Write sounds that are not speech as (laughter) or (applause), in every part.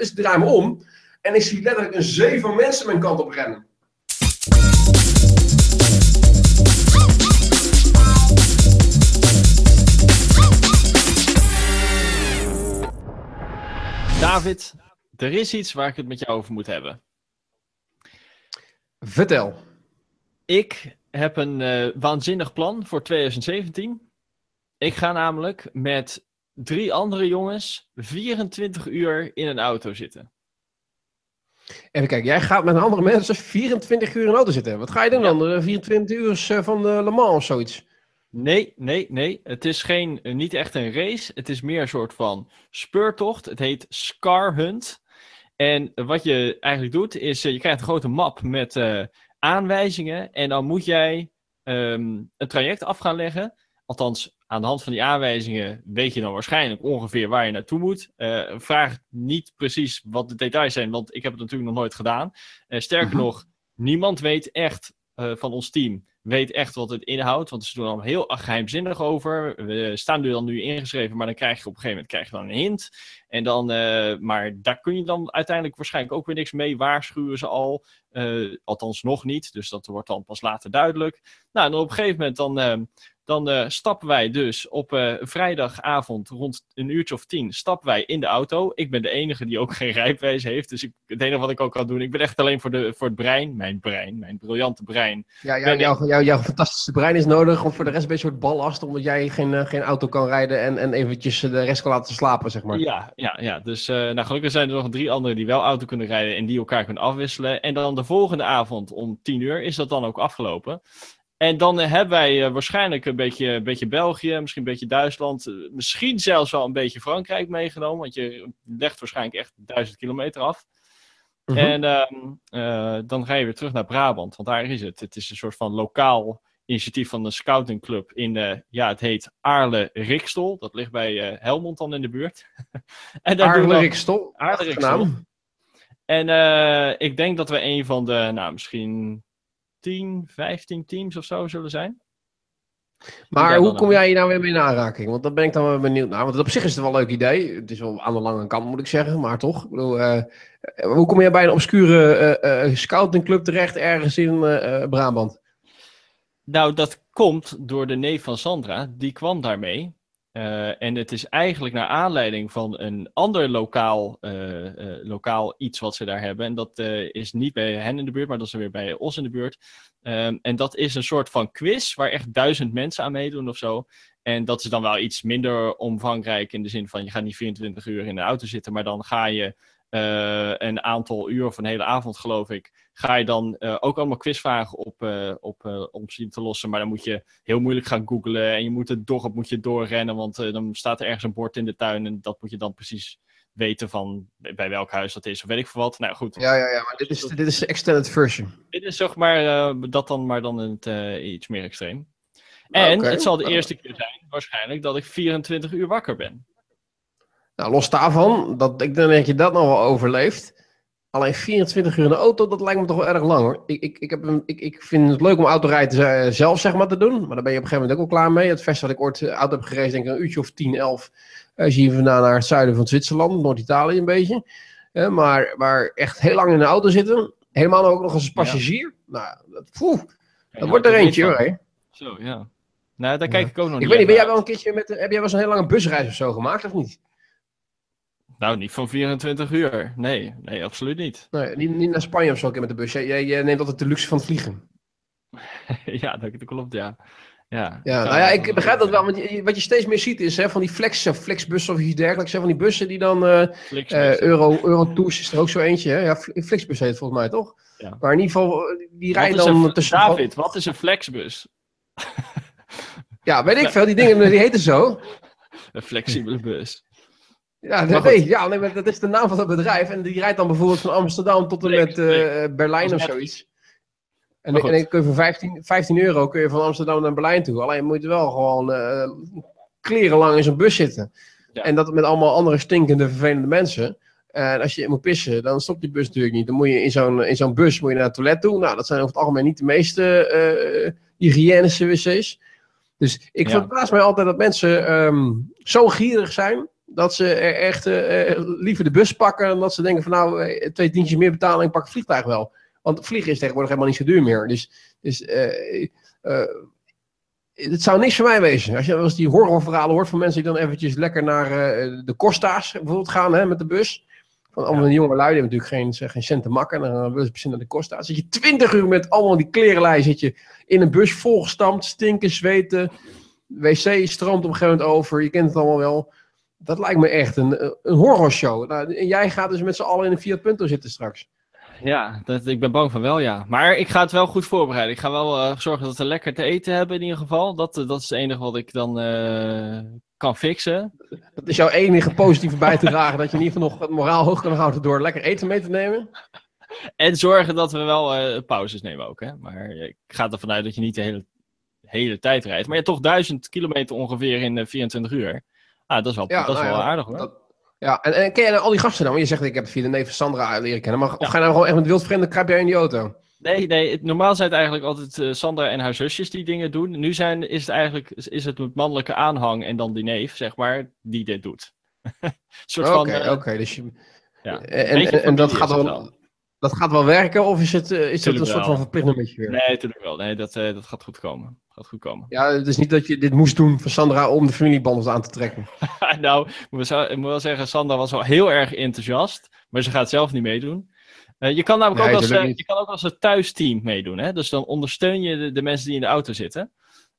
Dus ik draai me om. En ik zie letterlijk een zee van mensen mijn kant op rennen. David, er is iets waar ik het met jou over moet hebben. Vertel. Ik heb een eh, waanzinnig plan voor 2017. Ik ga namelijk met drie andere jongens 24 uur in een auto zitten. Even kijken, jij gaat met andere mensen 24 uur in een auto zitten. Wat ga je doen dan? De 24 uur eh, van de Le Mans of zoiets? Nee, nee, nee. Het is geen, eh, niet echt een race. Het is meer een soort van speurtocht. Het heet Scar Hunt. En wat je eigenlijk doet, is eh, je krijgt een grote map met eh, aanwijzingen. En dan moet jij ehm, een traject af gaan leggen. Althans, aan de hand van die aanwijzingen weet je dan waarschijnlijk ongeveer waar je naartoe moet. Eh, vraag niet precies wat de details zijn, want ik heb het natuurlijk nog nooit gedaan. Eh, sterker Mhm. nog, niemand weet echt eh, van ons team weet echt wat het inhoudt. Want ze doen er heel geheimzinnig over. We staan er dan nu ingeschreven, maar dan krijg je op een gegeven moment krijg je dan een hint. En dan, maar daar kun je dan uiteindelijk waarschijnlijk ook weer niks mee. Waarschuwen ze al. Althans nog niet. Dus dat wordt dan pas later duidelijk. Nou, en op een gegeven moment dan, eh, dan eh, stappen wij dus op eh, vrijdagavond rond een uurtje of tien stappen wij in de auto. Ik ben de enige die ook (laughs) geen rijbewijs heeft. Dus ik, het enige wat ik ook kan doen, ik ben echt alleen voor, de, voor het brein. Mijn brein, mijn briljante brein. Ja, jou, ik- jouw, fantastische brein is nodig om voor de rest een beetje soort ballast, omdat jij geen, eh, geen auto kan rijden en, en eventjes de rest kan laten slapen, zeg maar. Ja, ja, ja. Dus nou, gelukkig zijn er nog drie anderen die wel auto kunnen rijden en die elkaar kunnen afwisselen. En dan de volgende avond om tien uur is dat dan ook afgelopen. En dan eh, hebben wij eh, waarschijnlijk een beetje, een beetje België, misschien een beetje Duitsland, eh, misschien zelfs wel een beetje Frankrijk meegenomen, want je legt waarschijnlijk echt duizend kilometer af. Mhm. En ehm, eh, dan ga je weer terug naar Brabant, want daar is het. Het is een soort van lokaal initiatief van een scoutingclub in, eh, ja, het heet Aarle-Rikstol. Dat ligt bij eh, Helmond dan in de buurt. (laughs) en daar doen we Aarle dan- Rikstol. Aarle achternaam. Rikstol. En ik denk dat we een van de, nou, misschien 10, 15 teams of zo zullen zijn. Maar hoe kom jij hier nou weer mee in aanraking? Want daar ben ik dan wel benieuwd naar. Want op zich is het wel een leuk idee. Het is wel aan de lange kant, moet ik zeggen. Maar toch, ik bedoel, eh, eh, hoe kom jij bij een obscure eh, scoutingclub terecht ergens in Brabant? Nou, dat komt door de neef van Sandra. Die kwam daarmee. Eh, en het is eigenlijk naar aanleiding van een ander lokaal, eh, eh, lokaal iets wat ze daar hebben. En dat is niet bij hen in de buurt, maar dat is weer bij ons in de buurt. Ehm, en dat is een soort van quiz waar echt duizend mensen aan meedoen of zo. En dat is dan wel iets minder omvangrijk in de zin van je gaat niet 24 uur in de auto zitten, maar dan ga je een aantal uur of een hele avond geloof ik, ga je dan eh, ook allemaal quizvragen op, eh, op eh, om zien te lossen. Maar dan moet je heel moeilijk gaan googlen en je moet het door, moet je doorrennen, want eh, dan staat er ergens een bord in de tuin en dat moet je dan precies weten van bij welk huis dat is of weet ik veel wat. Nou goed, Ja, ja, ja. Maar dit is, dit is de extended version. dit is zeg maar eh, dat dan maar dan het eh, iets meer extreem. En Oké. het zal de eerste keer zijn, waarschijnlijk, dat ik 24 uur wakker ben. Nou, los daarvan, dat, ik denk dat je dat nog wel overleeft. Alleen 24 uur in de auto, dat lijkt me toch wel erg lang hoor. Ik, ik, ik, heb een, ik, ik vind het leuk om autorijden eh, zelf zeg maar te doen. Maar daar ben je op een gegeven moment ook al klaar mee. Het verste dat ik ooit eh, auto heb gereden, denk ik een uurtje of 10, 11. Als je hier vandaan naar het zuiden van Zwitserland, Noord-Italië een beetje. Eh, maar, maar echt heel lang in de auto zitten. Helemaal ook nog als passagier. Nou, dat, poeh, dat wordt er eentje hoor. hè. Zo, ja. Nou, daar Ja. kijk ik ook nog Ik niet weet niet, ben jij wel een keertje met, heb jij wel eens een hele lange busreis of zo gemaakt of niet? Nou, niet van 24 uur. Nee, nee, absoluut niet. Nee, niet, niet naar Spanje of zo met de bus. Jij, jij, jij neemt altijd de luxe van het vliegen. (laughs) ja, dat, dat klopt, ja. Ja, Ja, nou ja, ik begrijp dat wel. Want wat je steeds meer ziet is hè, van die flex, of flexbussen of iets dergelijks. hè, Van die bussen die dan... eh eh Euro, Eurotours is er ook zo eentje. Hè? Ja, Fl- Flixbus heet het volgens mij, toch? Ja. Maar in ieder geval, eh, die rijden dan een- tussen... David, wat is een flexbus? Ja, weet ik (laughs) veel. Die dingen die heten zo. Een flexibele bus. Ja, dat, ja nee, maar dat is de naam van dat bedrijf. En die rijdt dan bijvoorbeeld van Amsterdam tot en met eh, Berlijn of zoiets. En, en dan kun je voor 15, 15 euro kun je van Amsterdam naar Berlijn toe. Alleen moet je wel gewoon eh kleren lang in zo'n bus zitten. Ja. En dat met allemaal andere stinkende, vervelende mensen. En als je moet pissen, dan stopt die bus natuurlijk niet. Dan moet je in zo'n, in zo'n bus moet je naar het toilet toe. Nou, dat zijn over het algemeen niet de meeste eh hygiënische wc's. Dus ik Ja. verbaas mij altijd dat mensen ehm, zo gierig zijn Dat ze er echt eh, eh, liever de bus pakken dan dat ze denken van nou, eh, twee tientjes meer betalen en ik pak het vliegtuig wel. Want vliegen is tegenwoordig helemaal niet zo duur meer. Dus, dus eh, het zou niks voor mij wezen. Als je wel eens die horrorverhalen hoort van mensen die dan eventjes lekker naar de Costa's bijvoorbeeld gaan hè, met de bus. Van allemaal die jonge lui, die hebben natuurlijk geen, geen cent te makken. En dan willen ze precies naar de Costa. Zit je twintig uur met allemaal die klerenlijn, zit je in een bus volgestampt, stinken, zweten. Wc stroomt op een gegeven moment over, je kent het allemaal wel. Dat lijkt me echt een, een horrorshow. Nou, en jij gaat dus met z'n allen in een Fiat Punto zitten straks. Ja, dat, ik ben bang van wel, ja. Maar ik ga het wel goed voorbereiden. Ik ga wel eh, zorgen dat we lekker te eten hebben in ieder geval. Dat, eh, dat is het enige wat ik dan eh, kan fixen. Dat is jouw enige positieve bijdrage, dat je in ieder geval nog het moraal hoog kan houden door lekker eten mee te nemen. En zorgen dat we wel pauzes nemen ook, hè. Maar ik ga ervan uit dat je niet de hele, hele tijd rijdt. Maar je hebt toch duizend kilometer ongeveer in eh, 24 uur. Ah, dat is wel, Ja, dat is nou wel ja, aardig hoor. Dat- ja, en, en ken je nou al die gasten dan? Want je zegt, ik heb via de neef Sandra leren kennen. Maar of ga je nou gewoon echt met wildvreemden, kruip jij in die auto? Nee, nee het, normaal zijn het eigenlijk altijd eh, Sandra en haar zusjes die dingen doen. Nu zijn, is het eigenlijk is het het mannelijke aanhang en dan die neef, zeg maar, die dit doet. (laughs) Oké, van... eh, oké. dus je, ja, en, en, en dat, gaat het wel, dat gaat wel werken? Of is het, eh, is dat een soort van verplicht weer? Nee, natuurlijk wel. Nee, dat, dat gaat goed komen. Gaat goed komen. Ja, het is niet dat je dit moest doen van Sandra om de familiebanden aan te trekken. (laughs) nou, ik moet, wel, ik moet wel zeggen, Sandra was wel heel erg enthousiast, maar ze gaat zelf niet meedoen. Eh, je kan namelijk Nee, ook, als, niet. je kan ook als een thuisteam meedoen. Hè? Dus dan ondersteun je de, de mensen die in de auto zitten.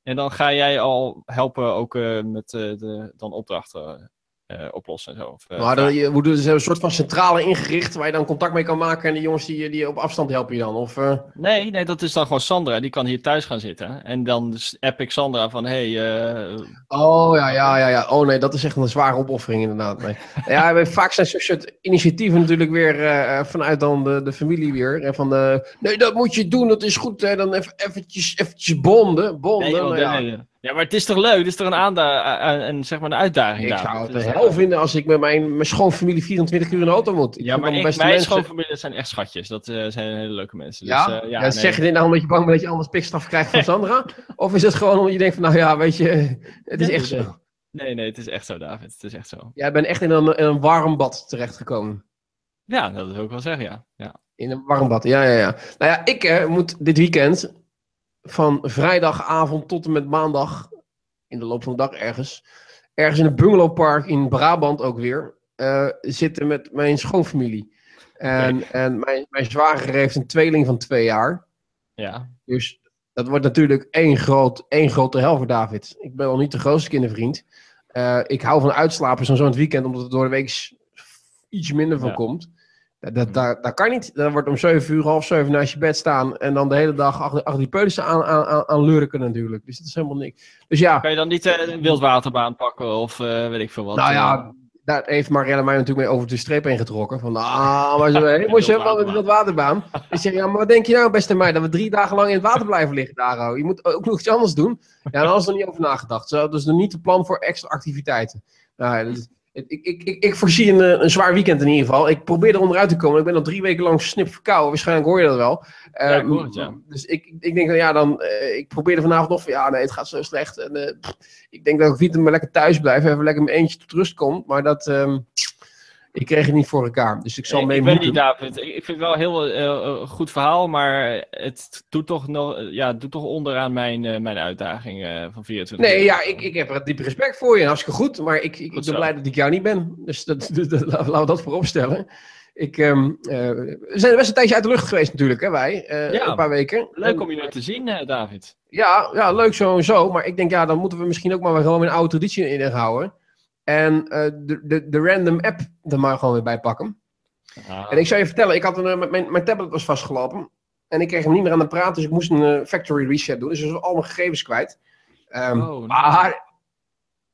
En dan ga jij al helpen ook eh, met de dan opdrachten eh, oplossen en zo. Of, eh, maar dan, je, hoe doen ze een soort van centrale ingericht waar je dan contact mee kan maken en die jongens die, die op afstand helpen je dan? Of, eh, Nee, nee, dat is dan gewoon Sandra. Die kan hier thuis gaan zitten. En dan app ik Sandra van, hey, Oh ja, ja, ja, ja. Oh nee, dat is echt een zware opoffering inderdaad. Nee. (laughs) Ja, vaak zijn zo'n soort initiatieven natuurlijk weer vanuit dan de, de familie weer. En van, de, nee, dat moet je doen, dat is goed. Hè. Dan even, eventjes, eventjes bonden, bonden. nee, joh, nou ja. nee, nee. Ja, maar het is toch leuk? Het is toch een, aanda een, zeg maar een uitdaging Ik zou het eh, hel vinden als ik met mijn, mijn schoonfamilie 24 uur in de auto moet. Ik Ja, maar ik, mijn mensen- schoonfamilie zijn echt schatjes. Dat eh, zijn hele leuke mensen. Ja? Dus, eh, ja, ja, nee. Zeg je dit nou omdat je bang bent dat je anders pikstraf krijgt van (laughs) Sandra? of is het gewoon omdat je denkt van, nou ja, weet je, het is echt zo. nee, nee, het is echt zo, David. Het is echt zo. Jij bent echt in een, in een warm bad terechtgekomen. Ja, dat wil ik wel zeggen, ja. ja. In een warm bad, ja, ja, ja. Nou ja, ik eh, moet dit weekend van vrijdagavond tot en met maandag, in de loop van de dag ergens, ergens in een bungalowpark in Brabant ook weer, eh, zitten met mijn schoonfamilie. En, en mijn, mijn zwager heeft een tweeling van twee jaar. Ja, Dus dat wordt natuurlijk één, groot, één grote hel voor David. Ik ben al niet de grootste kindervriend. Eh, ik hou van uitslapen zo'n zo'n weekend, omdat het door de week iets minder van Ja. komt. Dat, dat, dat, dat kan niet. Dan wordt om 7 uur, half 7 naast je bed staan. En dan de hele dag achter, achter die peulissen aan, aan, aan, lurken natuurlijk. Dus dat is helemaal niks. Dus ja, kan je dan niet eh, een wildwaterbaan pakken of eh, weet ik veel wat? nou eh, ja, daar heeft Marielle mij natuurlijk mee over de streep heen getrokken. Van, ah, maar zo (laughs) heen moest je wel met de waterbaan. Ik zeg, ja, maar wat denk je nou, beste meid, dat we drie dagen lang in het water blijven liggen daar? oh? Je moet ook nog iets anders doen. Ja, daar hadden ze er niet over nagedacht. Ze hadden dus nog niet een plan voor extra activiteiten. Nou, ja, ik, ik, ik, ik voorzie een, eh, een zwaar weekend in ieder geval. Ik probeer er onderuit te komen. Ik ben al drie weken lang snip verkouden. Waarschijnlijk hoor je dat wel. Ja, ik Ehm, hoor het, ja. Dus ik, ik denk, ja, dan, eh, ik probeerde vanavond nog van, ja, nee, het gaat zo slecht. En, eh, pff, ik denk dat ik niet maar lekker thuis blijf. Even lekker mijn eentje tot rust kom. Maar dat, ehm, ik kreeg het niet voor elkaar. Dus ik zal mee ik weet moeten. niet, David. Ik, vind het wel een heel eh, eh, goed verhaal, maar het doet toch, nog, eh, ja, doet toch onderaan mijn, mijn uitdaging van 24 Nee, ja, ik, ik heb er diep respect voor je. Hartstikke goed. Maar ik, ik, Goed ben blij dat ik jou niet ben. Dus dat, (laughs) dat- dat- laten we dat voorop stellen. Ik, ehm, eh, we zijn best een tijdje uit de lucht geweest natuurlijk, hè, wij. Ja. Een paar weken. Leuk om je weer te zien, David. Ja, ja, leuk zo en zo. Maar ik denk, ja, dan moeten we misschien ook maar gewoon een oude traditie in houden. En eh, de, de, de random app er maar gewoon weer bij pakken. Ah, En ik zou je vertellen, ik had een, eh, mijn, mijn tablet was vastgelopen. En ik kreeg hem niet meer aan de praat, dus ik moest een eh, factory reset doen. Dus ik was al mijn gegevens kwijt. Ehm, Oh, nee. maar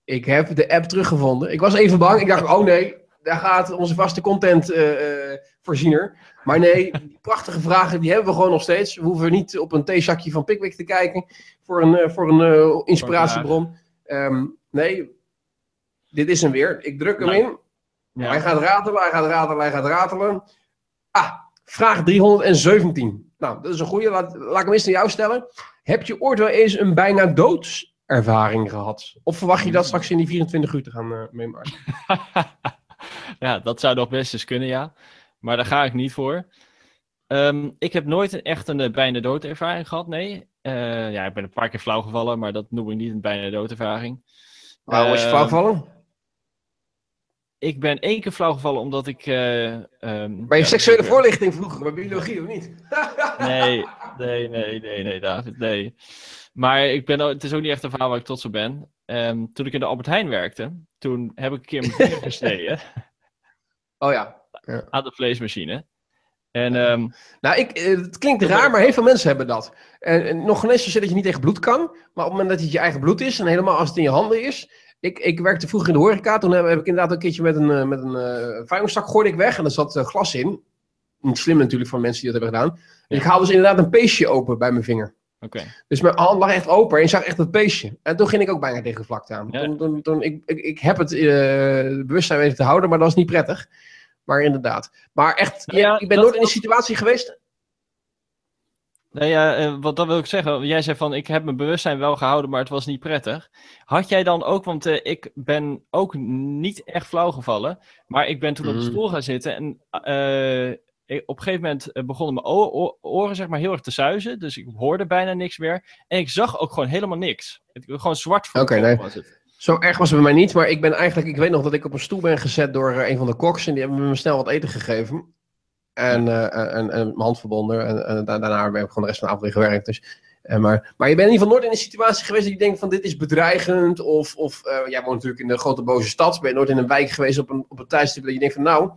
ik heb de app teruggevonden. Ik was even bang. Ik dacht, oh nee, daar gaat onze vaste content eh, voorziener. Maar nee, die prachtige vragen, die hebben we gewoon nog steeds. We hoeven niet op een theezakje van Pickwick te kijken voor een, voor een inspiratiebron. Ehm, nee, dit is hem weer. Ik druk hem Nou, in. ja. Hij gaat ratelen, hij gaat ratelen, hij gaat ratelen. Ah, vraag 317. Nou, dat is een goede. Laat, laat ik hem eens naar jou stellen. Heb je ooit wel eens een bijna doods ervaring gehad? Of verwacht je dat straks in die 24 uur te gaan uh, meemaken? (laughs) ja, dat zou nog best eens kunnen, ja. Maar daar ga ik niet voor. Um, ik heb nooit een, echt een bijna doodervaring gehad, nee. Uh, ja, ik ben een paar keer flauw gevallen, maar dat noem ik niet een bijna doodervaring. Waarom was je flauw gevallen? Ik ben één keer flauw gevallen omdat ik... Uh, um, je ja, seksuele voorlichting vroeger, bij biologie of niet? (laughs) nee, nee, nee, nee, nee, David, nee. Maar ik ben, het is ook niet echt een verhaal waar ik trots op ben. Um, toen ik in de Albert Heijn werkte, toen heb ik een keer mijn vinger gesneden. (laughs) Oh ja. ja. Aan de vleesmachine. En, um, nou, ik, eh, het klinkt raar, maar heel veel mensen hebben dat. En, en nog net zo dat je niet tegen bloed kan, maar op het moment dat het je eigen bloed is en helemaal als het in je handen is. Ik, ik werkte vroeger in de horeca, toen heb, heb ik inderdaad een keertje met een, eh, met een uh, vuilniszak gooide ik weg en er zat uh, glas in. Niet slim natuurlijk van mensen die dat hebben gedaan. En ik haalde dus inderdaad een peestje open bij mijn vinger. Okay. Dus mijn hand lag echt open en zag echt het peestje. En toen ging ik ook bijna tegen de vlakte aan. Ja. Toen, toen, toen, ik, ik, ik heb het bewustzijn weten te houden, maar dat was niet prettig. Maar inderdaad. Maar echt, ja, je, bent nooit in die situatie geweest? Nee, ja, uh, wat dat wil ik zeggen. Jij zei van, ik heb mijn bewustzijn wel gehouden, maar het was niet prettig. Had jij dan ook, want uh, ik ben ook niet echt flauw gevallen, maar ik ben toen op de mhm. stoel gaan zitten en uh, ik, op een gegeven moment begonnen mijn oren zeg maar heel erg te suizen, dus ik hoorde bijna niks meer. En ik zag ook gewoon helemaal niks. Het, gewoon zwart voor okay, nee. was het. Zo erg was het bij mij niet, maar ik ben eigenlijk, ik weet nog dat ik op een stoel ben gezet door uh, een van de koks en die hebben me snel wat eten gegeven. En, uh, en, en, mijn hand verbonden. En, en, daarna ben ik gewoon de rest van de avond weer gewerkt. Dus, uh, maar, maar je bent in ieder geval nooit in een situatie geweest dat je denkt van dit is bedreigend. Of, of jij woont natuurlijk in de grote boze stad. Ben je nooit in een wijk geweest op een, op een tijdstip dat je denkt van nou...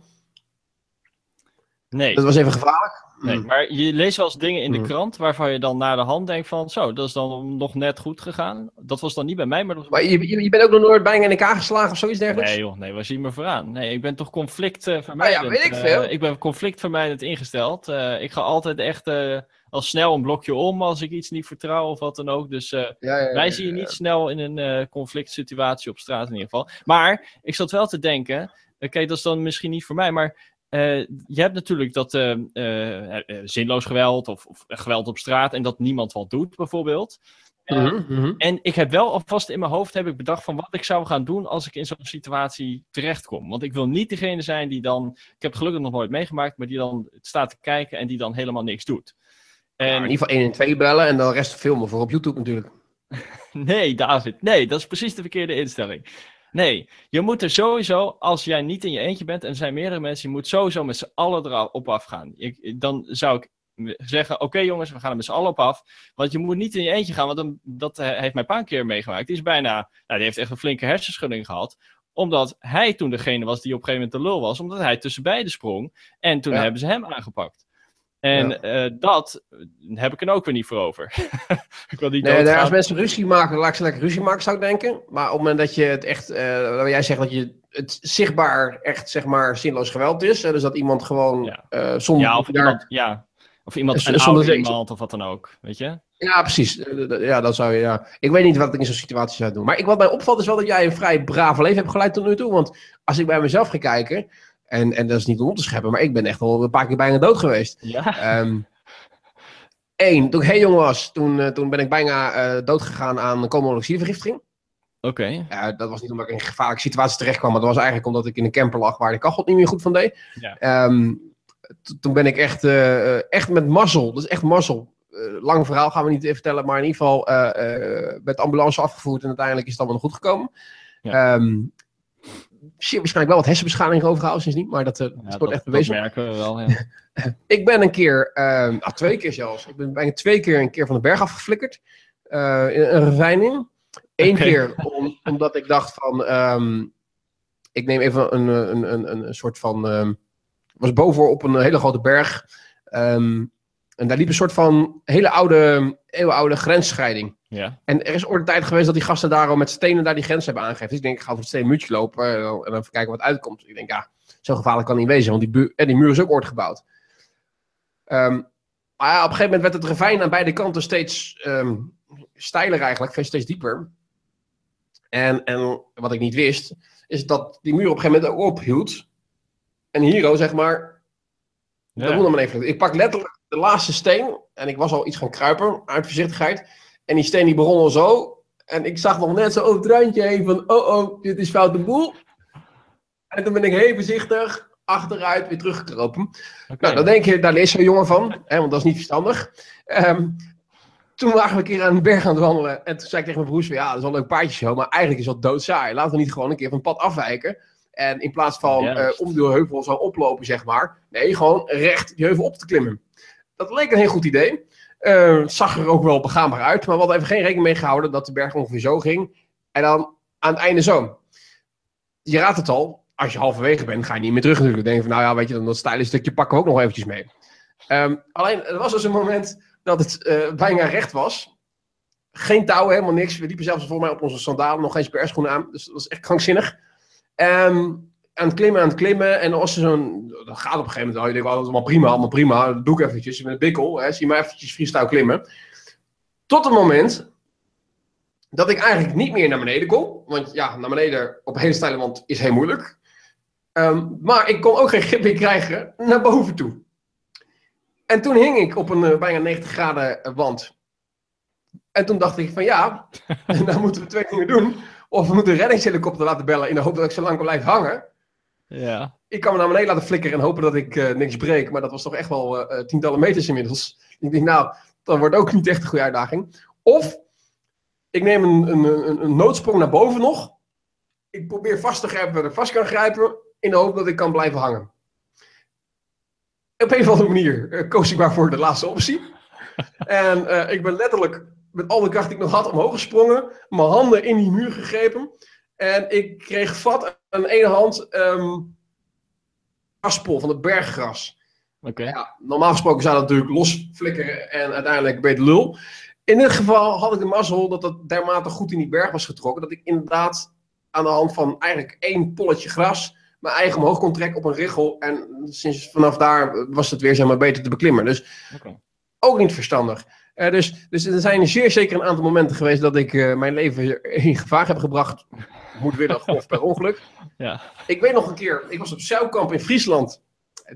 Nee. Dat was even gevaarlijk. Nee, mm. maar je leest wel eens dingen in de mm. krant waarvan je dan naar de hand denkt van, zo, dat is dan nog net goed gegaan. Dat was dan niet bij mij, maar... Dat was... Maar je, je, je bent ook nog nooit bijna in elkaar geslagen of zoiets dergelijks? Nee joh, nee, waar zie je me vooraan? Nee, ik ben toch conflictvermijdend. Uh, ja, weet ik veel. Uh, ik ben conflictvermijdend ingesteld. Uh, ik ga altijd echt uh, al snel een blokje om als ik iets niet vertrouw of wat dan ook. Dus ja, ja, wij zien je niet snel in een conflict situatie op straat in ieder geval. Maar ik zat wel te denken, oké, dat is dan misschien niet voor mij, maar uh, je hebt natuurlijk dat uh, uh, zinloos geweld of, of, geweld op straat en dat niemand wat doet, bijvoorbeeld. Mm -hmm. En ik heb wel alvast in mijn hoofd heb ik bedacht van wat ik zou gaan doen als ik in zo'n situatie terechtkom. Want ik wil niet degene zijn die dan, ik heb het gelukkig nog nooit meegemaakt, maar die dan staat te kijken en die dan helemaal niks doet. En... in ieder geval 1 en 2 bellen en dan rest filmen voor op YouTube natuurlijk. (laughs) nee, David, nee, dat is precies de verkeerde instelling. Nee, je moet er sowieso, als jij niet in je eentje bent en er zijn meerdere mensen, je moet sowieso met z'n allen erop afgaan. Ik, dan zou ik zeggen, oké jongens, we gaan er met z'n allen op af. Want je moet niet in je eentje gaan, want dan, dat eh, heeft mijn pa een keer meegemaakt. Die is bijna, nou, die heeft echt een flinke hersenschudding gehad omdat hij toen degene was die op een gegeven moment de lul was, omdat hij tussen beiden sprong. En toen hebben ze hem aangepakt. En ja. uh, dat heb ik er ook weer niet voor over. (laughs) ik wil niet nee, als mensen ruzie maken, laat ik ze lekker ruzie maken, zou ik denken. Maar op het moment dat je het echt, uh, jij zegt dat je het zichtbaar echt, zeg maar, zinloos geweld is. dus dat iemand gewoon ja. Uh, zonder... Ja, of daar... iemand, ja. Of iemand, een oude iemand of wat dan ook, weet je? Ja, precies. Ja, dat zou je, ja. Ik weet niet wat ik in zo'n situatie zou doen. Maar ik, wat mij opvalt is wel dat jij een vrij brave leven hebt geleid tot nu toe. Want als ik bij mezelf ga kijken en, en dat is niet om te scheppen, maar ik ben echt wel een paar keer bijna dood geweest. Ja. Um, Eén, toen ik heel jong was, toen, uh, toen ben ik bijna uh, dood gegaan aan koolmonoxidevergiftiging. Oké. Okay. Uh, dat was niet omdat ik in een gevaarlijke situatie terecht kwam, maar dat was eigenlijk omdat ik in een camper lag waar de kachel niet meer goed van deed. Ja. Um, toen ben ik echt, uh, echt met mazzel, dus echt mazzel. lang verhaal gaan we niet vertellen, maar in ieder geval met ambulance afgevoerd en uiteindelijk is het allemaal nog goed gekomen. Ja. Um, waarschijnlijk wel wat hersenbeschadiging overgehouden sindsdien, maar dat, uh, ja, wordt echt bewezen. Dat merken we wel, ja. (laughs) ik ben een keer, uh, ah, twee keer zelfs, ik ben bijna twee keer een keer van de berg afgeflikkerd. Uh, in een ravijn Eén okay. keer om, omdat ik dacht van, um, ik neem even een, een, een, een, soort van, um, was boven op een hele grote berg. Um, en daar liep een soort van hele oude, eeuwenoude grensscheiding. Ja. En er is ooit een tijd geweest dat die gasten daar al met stenen daar die grens hebben aangegeven. Dus ik denk, ik ga over het stenen muurtje lopen en dan even kijken wat uitkomt. Ik denk, ja, zo gevaarlijk kan niet wezen, want die, en die muur is ook ooit gebouwd. Um, maar ja, op een gegeven moment werd het ravijn aan beide kanten steeds um, steiler eigenlijk, steeds dieper. En, en wat ik niet wist, is dat die muur op een gegeven moment ook ophield. En Hiro, zeg maar, ja. dat moet maar even. Ik pak letterlijk de laatste steen en ik was al iets gaan kruipen uit voorzichtigheid. En die steen die begon al zo. En ik zag nog net zo over het randje heen van, oh oh, dit is fout de boel. En toen ben ik heel voorzichtig achteruit weer teruggekropen. Nou, dan denk je, daar leest zo'n jongen van, hè, want dat is niet verstandig. Ehm, toen waren we een keer aan de berg aan het wandelen. En toen zei ik tegen mijn broers, ja, dat is wel een leuk paardje zo, maar eigenlijk is dat doodsaai. Laten we niet gewoon een keer van het pad afwijken. En in plaats van eh, om de heuvel zo oplopen, zeg maar. Nee, gewoon recht die heuvel op te klimmen. Dat leek een heel goed idee. Eh, zag er ook wel begaanbaar uit. Maar we hadden even geen rekening mee gehouden dat de berg ongeveer zo ging. En dan aan het einde zo. Je raadt het al. Als je halverwege bent, ga je niet meer terug natuurlijk. Denk je van, nou ja, weet je, dan dat stijle stukje pakken we ook nog eventjes mee. Ehm, alleen, er was dus een moment dat het eh, bijna recht was. Geen touw, helemaal niks. We liepen zelfs volgens mij op onze sandalen, nog geen speerschoenen aan. Dus dat was echt krankzinnig. Ehm, aan het klimmen, aan het klimmen. En als er zo'n... Dat gaat op een gegeven moment al. Je denkt, wel, dat is allemaal prima, allemaal prima. Dat doe ik eventjes met een bikkel. Hè. Zie maar eventjes freestyle klimmen. Tot het moment dat ik eigenlijk niet meer naar beneden kon. Want ja, naar beneden op een hele steile wand is heel moeilijk. Ehm, maar ik kon ook geen grip meer krijgen naar boven toe. En toen hing ik op een eh, bijna 90 graden wand. En toen dacht ik van ja, (laughs) dan moeten we twee dingen doen. Of we moeten een reddingshelikopter laten bellen in de hoop dat ik zo lang blijven hangen. Ja. Ik kan me naar beneden laten flikkeren en hopen dat ik eh, niks breek. Maar dat was toch echt wel eh, eh, tientallen meters inmiddels. Ik denk, nou, dat wordt ook niet echt een goede uitdaging. Of ik neem een, een, een, een noodsprong naar boven nog. Ik probeer vast te grijpen waar ik vast kan grijpen. In de hoop dat ik kan blijven hangen. Op een of andere manier koos ik maar voor de laatste optie. (laughs) en ik ben letterlijk met al de kracht die ik nog had omhoog gesprongen. Mijn handen in die muur gegrepen. En ik kreeg vat aan de ene hand ehm graspol van het berggras. Oké. Ja, normaal gesproken zou dat natuurlijk los flikkeren en uiteindelijk de lul. In dit geval had ik de mazzel dat het dermate goed in die berg was getrokken. Dat ik inderdaad aan de hand van eigenlijk één polletje gras mijn eigen omhoog kon trekken op een richel. En sinds vanaf daar was het weer zeg maar, beter te beklimmen. Dus ook niet verstandig. Eh, dus, dus er zijn zeer zeker een aantal momenten geweest dat ik eh, mijn leven in gevaar heb gebracht. Moedwillig of per ongeluk. Ja. Ik weet nog een keer, ik was op zeilkamp in Friesland.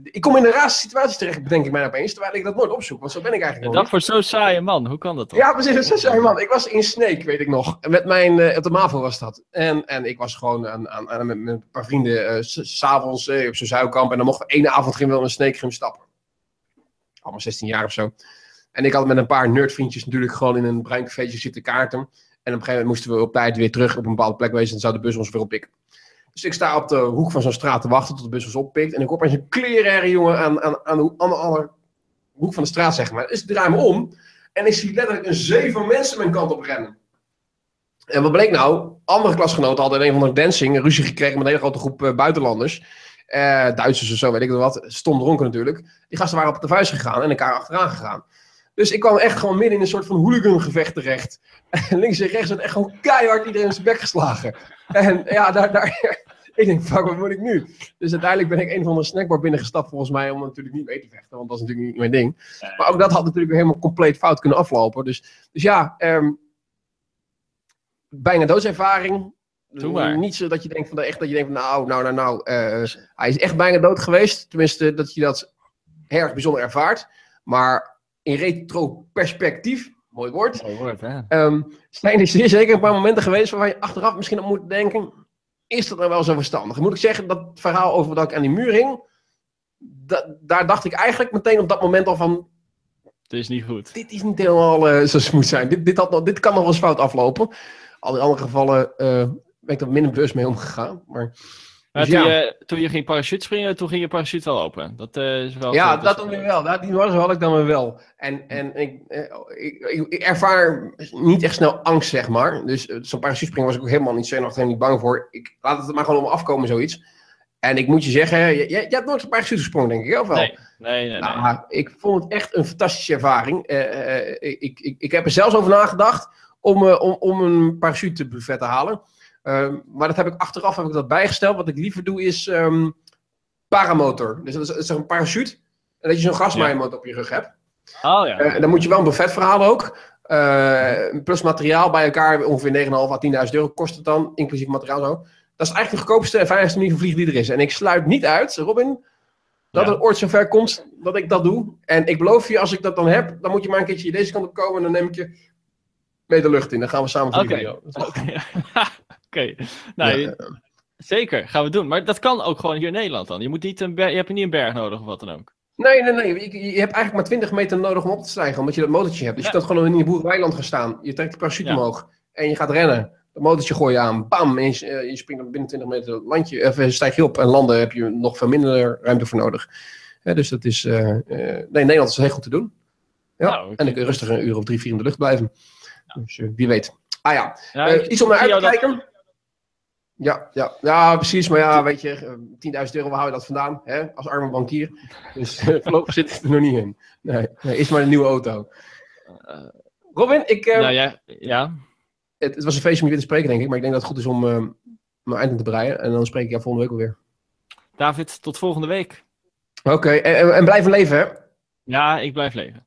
Ik kom in de raarste situaties terecht, bedenk ik mij opeens, terwijl ik dat nooit opzoek. Want zo ben ik eigenlijk Dat voor zo'n saaie man, hoe kan dat dan? ja, precies. Dat is zo, man. Ik was in Sneek, weet ik nog. Met mijn, op de MAVO was dat. En, en ik was gewoon aan, aan, aan- met, een paar vrienden s- s'avonds eh, op zo'n zuilkamp. En dan mochten we één avond we wel een Sneek gaan stappen. Allemaal 16 jaar of zo. En ik had met een paar nerdvriendjes natuurlijk gewoon in een bruin cafeetje zitten kaarten. En op een gegeven moment moesten we op tijd weer terug op een bepaalde plek wezen. En zou de bus ons weer oppikken. Dus ik sta op de hoek van zo'n straat te wachten tot de bus ons oppikt. En ik hoor opeens een klerenherrie jongen aan, aan, aan, de, aan de hoek van de straat, zeg maar. Dus ik draai me om. En ik zie letterlijk een zee van mensen mijn kant op rennen. En wat bleek nou? Andere klasgenoten hadden in een van de dancing ruzie gekregen met een hele grote groep eh, buitenlanders. Eh, Duitsers of zo, weet ik wat. Stom dronken natuurlijk. Die gasten waren op de vuist gegaan en elkaar achteraan gegaan. Dus ik kwam echt gewoon midden in een soort van hooligangevecht terecht. En links en rechts werd echt gewoon keihard iedereen in zijn bek geslagen. En ja, daar, daar, (laughs) ik denk, fuck, wat moet ik nu? Dus uiteindelijk ben ik een van de snackbar binnengestapt volgens mij om natuurlijk niet mee te vechten. Want dat is natuurlijk niet mijn ding. Maar ook dat had natuurlijk weer helemaal compleet fout kunnen aflopen. Dus, dus ja, ehm, bijna doodservaring. Niet zo dat je denkt van echt dat je denkt van nou, nou, nou, nou. eh, hij is echt bijna dood geweest. Tenminste, dat je dat erg bijzonder ervaart. Maar in retro-perspectief, mooi woord. Mooi woord, hè? ehm, zijn er zeer zeker een paar momenten geweest waar je achteraf misschien op moet denken. Is dat nou wel zo verstandig? Moet ik zeggen, dat verhaal over dat ik aan die muur hing. da- daar dacht ik eigenlijk meteen op dat moment al van Het is niet goed. dit is niet helemaal eh, zo smooth zijn. Dit, dit, had nog, dit kan nog wel eens fout aflopen. Al die andere gevallen eh, ben ik er minder bewust mee omgegaan. Maar, Maar dus toen, ja, je, toen je ging parachute springen, toen ging je parachute wel open. Dat eh, is wel... ja dat dan weer wel. Dat, die was had ik dan weer wel. En, en ik, eh, ik, ik, ik ervaar niet echt snel angst, zeg maar. Dus eh, zo'n parachutespringen was ik ook helemaal niet zenuwachtig en niet bang voor. Ik laat het maar gewoon om me afkomen, zoiets. En ik moet je zeggen, je, je, je hebt nooit een parachute gesprongen, denk ik, of wel? Nee, nee, nee. Nou, nee. maar ik vond het echt een fantastische ervaring. Eh, eh, ik, ik, ik heb er zelfs over nagedacht om, eh, om, om een parachutebuffet te halen. Ehm, maar dat heb ik achteraf heb ik dat bijgesteld. Wat ik liever doe is ehm, paramotor. Dus dat is, dat is een parachute. En dat je zo'n gasmaaiermotor op je rug hebt. Oh ja. Eh, en dan moet je wel een buffet verhalen ook. Eh, plus materiaal bij elkaar ongeveer 9.500 à 10.000 euro kost het dan, inclusief materiaal zo. Dat is eigenlijk de goedkoopste en veiligste manier van vliegen die er is. En ik sluit niet uit, Robin, dat Ja. het ooit zover komt dat ik dat doe. En ik beloof je, als ik dat dan heb, dan moet je maar een keertje deze kant op komen en dan neem ik je mee de lucht in. Dan gaan we samen voor Oké. die (laughs) Oké. (laughs) Nou, Ja, je- zeker. Gaan we doen. Maar dat kan ook gewoon hier in Nederland dan. Je, moet niet een je hebt niet een berg nodig of wat dan ook. Nee, nee, nee. Je, je hebt eigenlijk maar 20 meter nodig om op te stijgen, omdat je dat motortje hebt. Dus Ja. je kan gewoon in je boerderijland gaan staan. Je trekt de parachute Ja. omhoog en je gaat rennen. Dat motortje gooi je aan, bam, en je, eh, je springt dan binnen 20 meter landje, of, eh, stijg je op en landen heb je nog veel minder ruimte voor nodig. Dus dat is, eh, nee, in Nederland is heel goed te doen. Ja, Nou, en dan kun je rustig een uur of drie, vier in de lucht blijven. Dus wie weet. Ah ja, iets om naar uit te dat- kijken. Ja, ja, ja, precies. Maar ja, weet je, eh, 10.000 euro, waar hou je dat vandaan? Hè? Als arme bankier. Dus (laughs) eh, voorlopig zit het er nog niet in. Nee, nee is maar een nieuwe auto. Eh, Robin, ik, eh, nou ja, ja. het, het was een feestje om je weer te spreken, denk ik. Maar ik denk dat het goed is om eh, mijn eind te breien. En dan spreek ik jou volgende week alweer. David, tot volgende week. Oké, en, en, en blijf leven, hè? Ja, ik blijf leven.